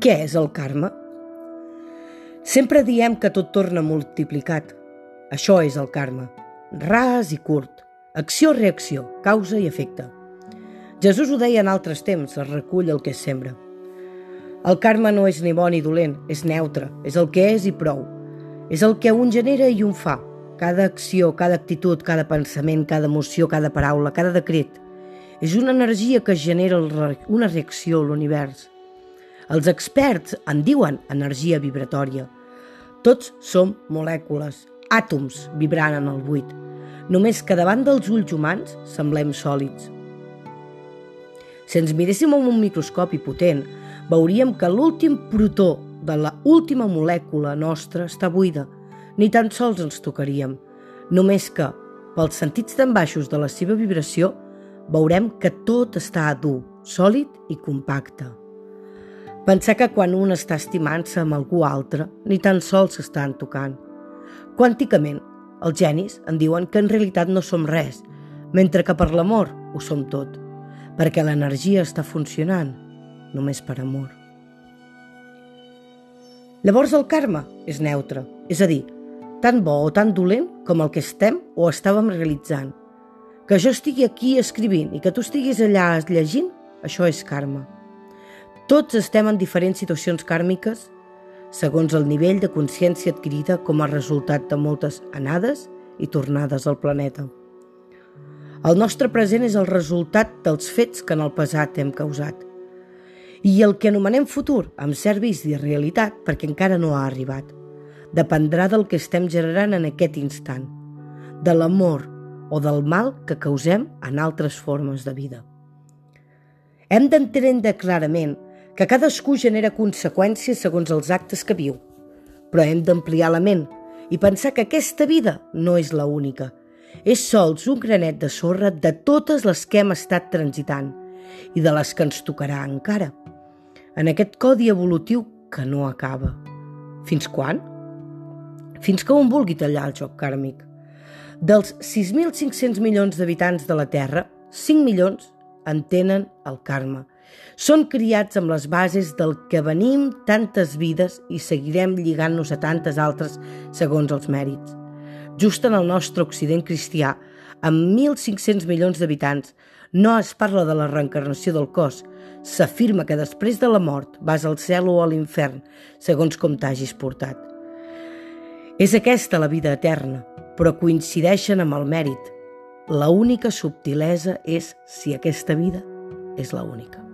Què és el karma? Sempre diem que tot torna multiplicat. Això és el karma. Ras i curt. Acció-reacció, causa i efecte. Jesús ho deia en altres temps, es recull el que es sembra. El karma no és ni bon ni dolent, és neutre, és el que és i prou. És el que un genera i un fa. Cada acció, cada actitud, cada pensament, cada emoció, cada paraula, cada decret. És una energia que genera una reacció a l'univers. Els experts en diuen energia vibratòria. Tots som molècules, àtoms vibrant en el buit. Només que davant dels ulls humans semblem sòlids. Si ens miréssim amb un microscopi potent, veuríem que l'últim protó de la última molècula nostra està buida. Ni tan sols ens tocaríem. Només que, pels sentits tan baixos de la seva vibració, veurem que tot està dur, sòlid i compacte. Pensar que quan un està estimant-se amb algú altre, ni tan sols s'estan tocant. Quànticament, els genis en diuen que en realitat no som res, mentre que per l'amor ho som tot, perquè l'energia està funcionant només per amor. Llavors el karma és neutre, és a dir, tan bo o tan dolent com el que estem o estàvem realitzant. Que jo estigui aquí escrivint i que tu estiguis allà llegint, això és karma. Tots estem en diferents situacions kàrmiques segons el nivell de consciència adquirida com a resultat de moltes anades i tornades al planeta. El nostre present és el resultat dels fets que en el passat hem causat – i el que anomenem futur, amb cert de realitat, perquè encara no ha arribat, dependrà del que estem generant en aquest instant, de l'amor o del mal que causem en altres formes de vida. Hem d'entendre clarament que cadascú genera conseqüències segons els actes que viu, però hem d'ampliar la ment i pensar que aquesta vida no és la única. És sols un granet de sorra de totes les que hem estat transitant i de les que ens tocarà encara – en aquest codi evolutiu que no acaba. Fins quan? Fins que un vulgui tallar el joc kàrmic. Dels 6.500 milions d'habitants de la Terra, 5 milions entenen el karma. Són criats amb les bases del que venim tantes vides i seguirem lligant-nos a tantes altres segons els mèrits. Just en el nostre Occident cristià, amb 1.500 milions d'habitants, no es parla de la reencarnació del cos. S'afirma que després de la mort vas al cel o a l'infern, segons com t'hagis portat. És aquesta la vida eterna, però coincideixen amb el mèrit. La única subtilesa és si aquesta vida és la única.